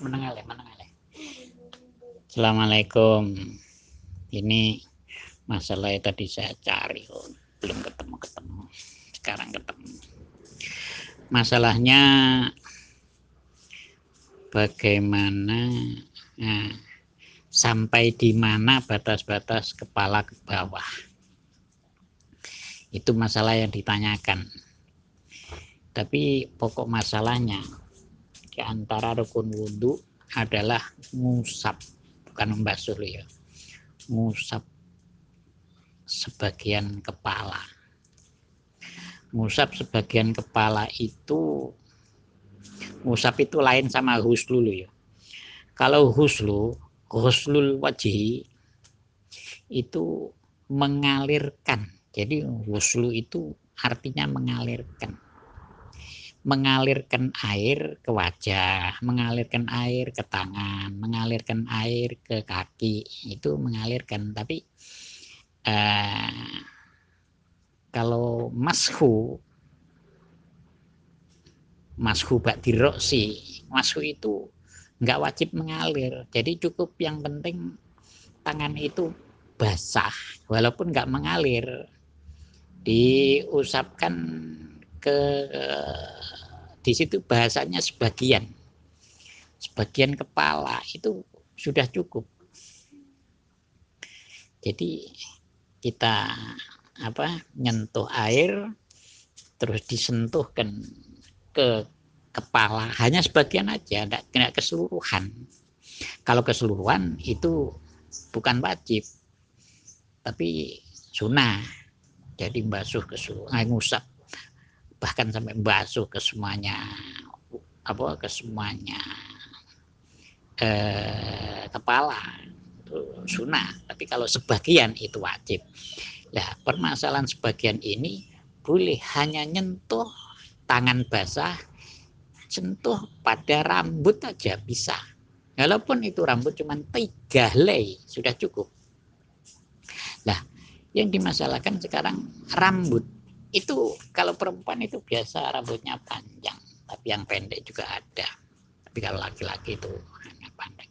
menengale menengale Assalamualaikum. Ini masalah yang tadi saya cari oh, belum ketemu ketemu. Sekarang ketemu. Masalahnya bagaimana nah, sampai di mana batas-batas kepala ke bawah? Itu masalah yang ditanyakan. Tapi pokok masalahnya di antara rukun wudhu adalah ngusap bukan membasuh ya ngusap sebagian kepala. Ngusap sebagian kepala itu ngusap itu lain sama huslu ya. Kalau huslu huslul wajhi itu mengalirkan. Jadi huslu itu artinya mengalirkan mengalirkan air ke wajah, mengalirkan air ke tangan, mengalirkan air ke kaki, itu mengalirkan. Tapi eh, kalau mashu, mashu bakdiroksi, mashu itu nggak wajib mengalir. Jadi cukup yang penting tangan itu basah, walaupun nggak mengalir, diusapkan ke di situ bahasanya sebagian. Sebagian kepala itu sudah cukup. Jadi kita apa nyentuh air terus disentuhkan ke kepala. Hanya sebagian aja tidak, tidak keseluruhan. Kalau keseluruhan itu bukan wajib tapi sunnah. Jadi basuh keseluruhan ngusap bahkan sampai basuh ke semuanya. Apa ke semuanya. Eh, kepala. Sunnah. Tapi kalau sebagian itu wajib. Nah permasalahan sebagian ini boleh hanya nyentuh tangan basah sentuh pada rambut aja bisa. Walaupun itu rambut cuma tiga helai sudah cukup. Nah yang dimasalahkan sekarang rambut itu kalau perempuan itu biasa rambutnya panjang tapi yang pendek juga ada. Tapi kalau laki-laki itu hanya pendek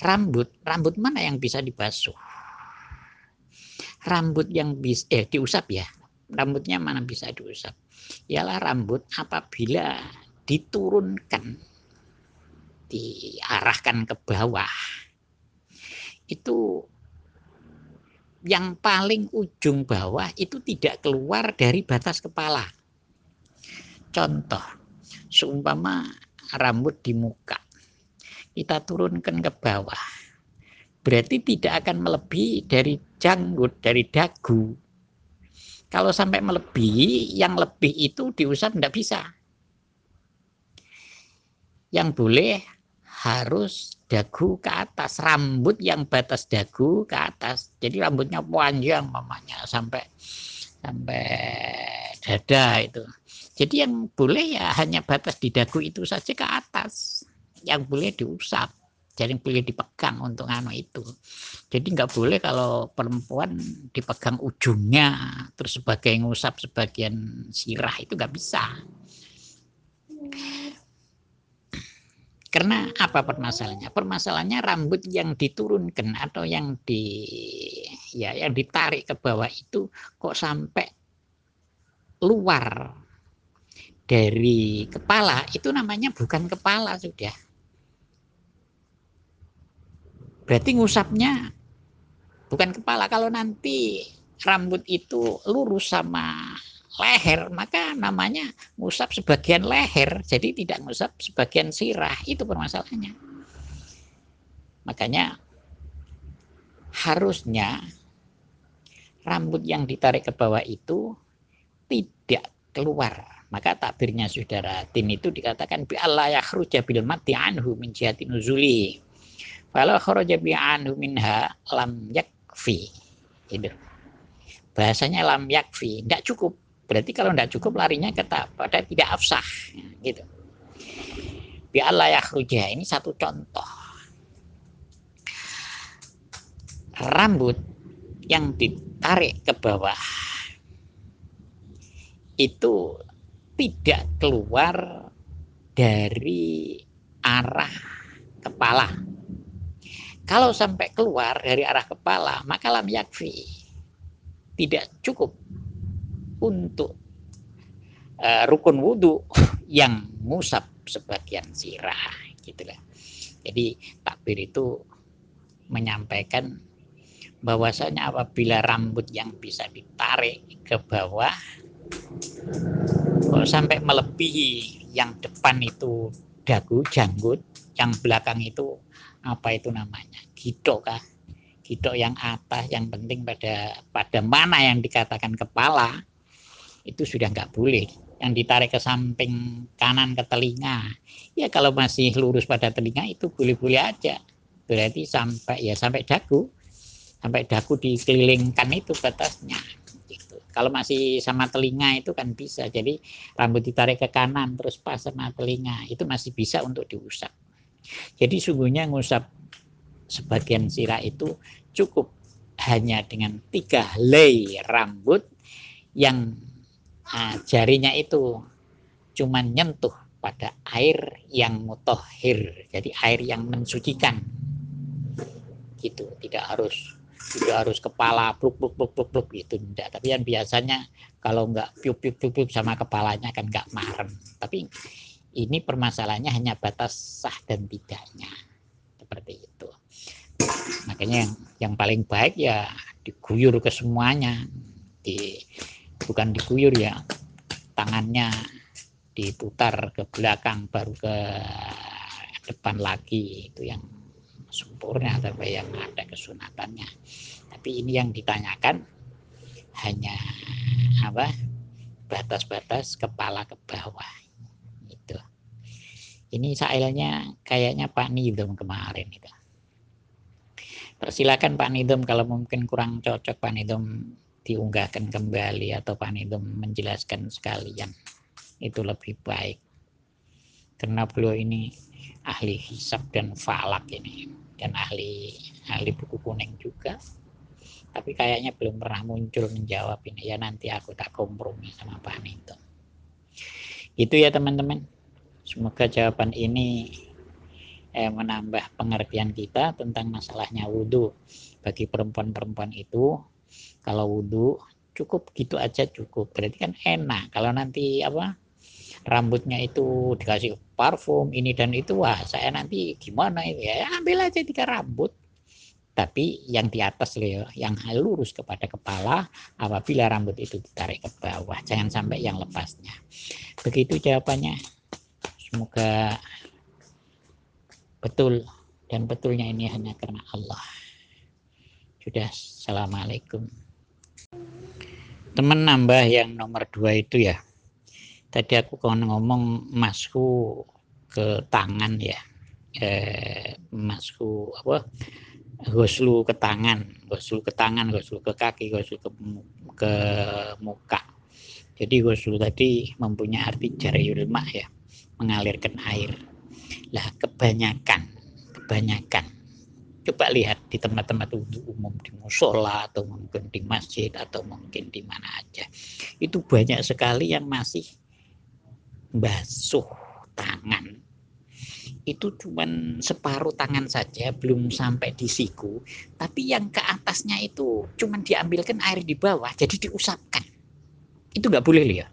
rambut rambut mana yang bisa dibasuh? Rambut yang bisa eh diusap ya. Rambutnya mana bisa diusap? Ialah rambut apabila diturunkan diarahkan ke bawah itu yang paling ujung bawah itu tidak keluar dari batas kepala. Contoh, seumpama rambut di muka, kita turunkan ke bawah, berarti tidak akan melebihi dari janggut, dari dagu. Kalau sampai melebihi, yang lebih itu diusap tidak bisa. Yang boleh harus dagu ke atas, rambut yang batas dagu ke atas. Jadi rambutnya panjang mamanya sampai sampai dada itu. Jadi yang boleh ya hanya batas di dagu itu saja ke atas. Yang boleh diusap. Jadi boleh dipegang untuk anu itu. Jadi nggak boleh kalau perempuan dipegang ujungnya terus sebagai ngusap sebagian sirah itu nggak bisa. Karena apa permasalahannya? Permasalahannya rambut yang diturunkan atau yang di ya yang ditarik ke bawah itu kok sampai luar dari kepala itu namanya bukan kepala sudah. Berarti ngusapnya bukan kepala. Kalau nanti rambut itu lurus sama leher maka namanya ngusap sebagian leher jadi tidak ngusap sebagian sirah itu permasalahannya. Makanya harusnya rambut yang ditarik ke bawah itu tidak keluar. Maka takbirnya saudara tin itu dikatakan bi Allah yakhruja bil mati anhu min jihati nuzuli. Kalau kharaja bi anhu minha lam yakfi. Itu. Bahasanya lam yakfi tidak cukup Berarti kalau tidak cukup larinya ke pada tidak afsah. Gitu. Bi Allah ya ini satu contoh. Rambut yang ditarik ke bawah itu tidak keluar dari arah kepala. Kalau sampai keluar dari arah kepala, maka lam yakfi. Tidak cukup untuk uh, rukun wudhu yang musab sebagian sirah gitulah. Jadi takbir itu menyampaikan bahwasanya apabila rambut yang bisa ditarik ke bawah kalau sampai melebihi yang depan itu dagu janggut yang belakang itu apa itu namanya? Gidok kah? Gidok yang atas yang penting pada pada mana yang dikatakan kepala itu sudah nggak boleh. Yang ditarik ke samping kanan ke telinga. Ya kalau masih lurus pada telinga itu boleh-boleh aja. Berarti sampai ya sampai dagu. Sampai dagu dikelilingkan itu batasnya gitu. kalau masih sama telinga itu kan bisa. Jadi rambut ditarik ke kanan terus pas sama telinga itu masih bisa untuk diusap. Jadi sungguhnya ngusap sebagian sirah itu cukup hanya dengan tiga helai rambut yang Nah, jarinya itu cuman nyentuh pada air yang mutohir, jadi air yang mensucikan. Gitu, tidak harus tidak harus kepala pluk pluk pluk pluk pluk gitu tidak. Tapi yang biasanya kalau nggak piup piup piup, piup sama kepalanya kan nggak marem. Tapi ini permasalahannya hanya batas sah dan tidaknya seperti itu. Makanya yang, yang paling baik ya diguyur ke semuanya bukan diguyur ya. Tangannya diputar ke belakang baru ke depan lagi. Itu yang sempurna atau yang ada kesunatannya. Tapi ini yang ditanyakan hanya apa batas-batas kepala ke bawah. Itu. Ini sailnya kayaknya Pak Nidom kemarin itu. Persilakan Pak Nidom kalau mungkin kurang cocok Pak Nidom diunggahkan kembali atau Panidom menjelaskan sekalian. Itu lebih baik. Karena beliau ini ahli hisab dan falak ini. Dan ahli ahli buku kuning juga. Tapi kayaknya belum pernah muncul menjawab ini. Ya nanti aku tak kompromi sama Pak Nito itu ya teman-teman. Semoga jawaban ini eh, menambah pengertian kita tentang masalahnya wudhu bagi perempuan-perempuan itu kalau wudhu cukup gitu aja cukup. Berarti kan enak. Kalau nanti apa rambutnya itu dikasih parfum ini dan itu wah saya nanti gimana itu ya? Ambil aja tiga rambut. Tapi yang di atas loh yang lurus kepada kepala apabila rambut itu ditarik ke bawah. Jangan sampai yang lepasnya. Begitu jawabannya. Semoga betul. Dan betulnya ini hanya karena Allah. Sudah. Assalamualaikum teman nambah yang nomor dua itu ya. Tadi aku kalau ngomong masku ke tangan ya. Eh, masku apa? Goslu ke tangan goslu ke tangan goslu ke kaki goslu ke, ke muka. Jadi goslu tadi mempunyai arti jari ulma ya mengalirkan air. Lah kebanyakan kebanyakan coba lihat di tempat-tempat umum di musola atau mungkin di masjid atau mungkin di mana aja. Itu banyak sekali yang masih basuh tangan. Itu cuman separuh tangan saja belum sampai di siku. Tapi yang ke atasnya itu cuman diambilkan air di bawah jadi diusapkan. Itu nggak boleh lihat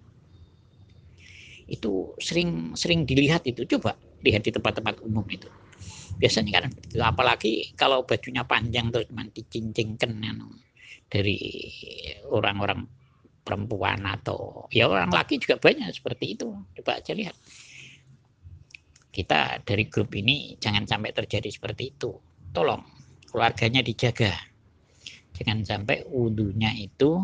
itu sering sering dilihat itu. Coba lihat di tempat-tempat umum itu biasanya kan. Itu apalagi kalau bajunya panjang terus cuma dicincingkan anu, dari orang-orang perempuan atau ya orang laki juga banyak seperti itu. Coba aja lihat. Kita dari grup ini jangan sampai terjadi seperti itu. Tolong keluarganya dijaga. Jangan sampai wudhunya itu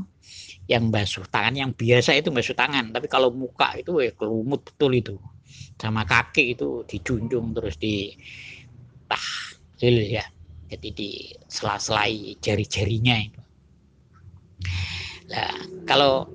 yang basuh tangan yang biasa itu basuh tangan. Tapi kalau muka itu ya kelumut betul itu. Sama kaki itu dijunjung terus di tahlil ya. Jadi di sela-selai jari-jarinya itu. Nah kalau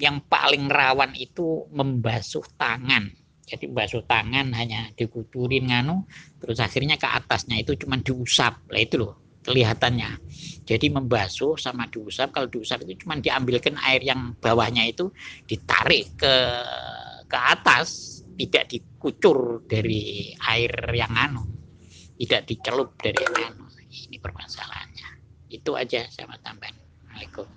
yang paling rawan itu membasuh tangan. Jadi basuh tangan hanya dikucurin nganu terus akhirnya ke atasnya itu cuma diusap. Lah itu loh kelihatannya. Jadi membasuh sama diusap kalau diusap itu cuma diambilkan air yang bawahnya itu ditarik ke ke atas tidak dikucur dari air yang anu tidak dicelup dari anu ini permasalahannya. Itu aja sama tambahan Assalamualaikum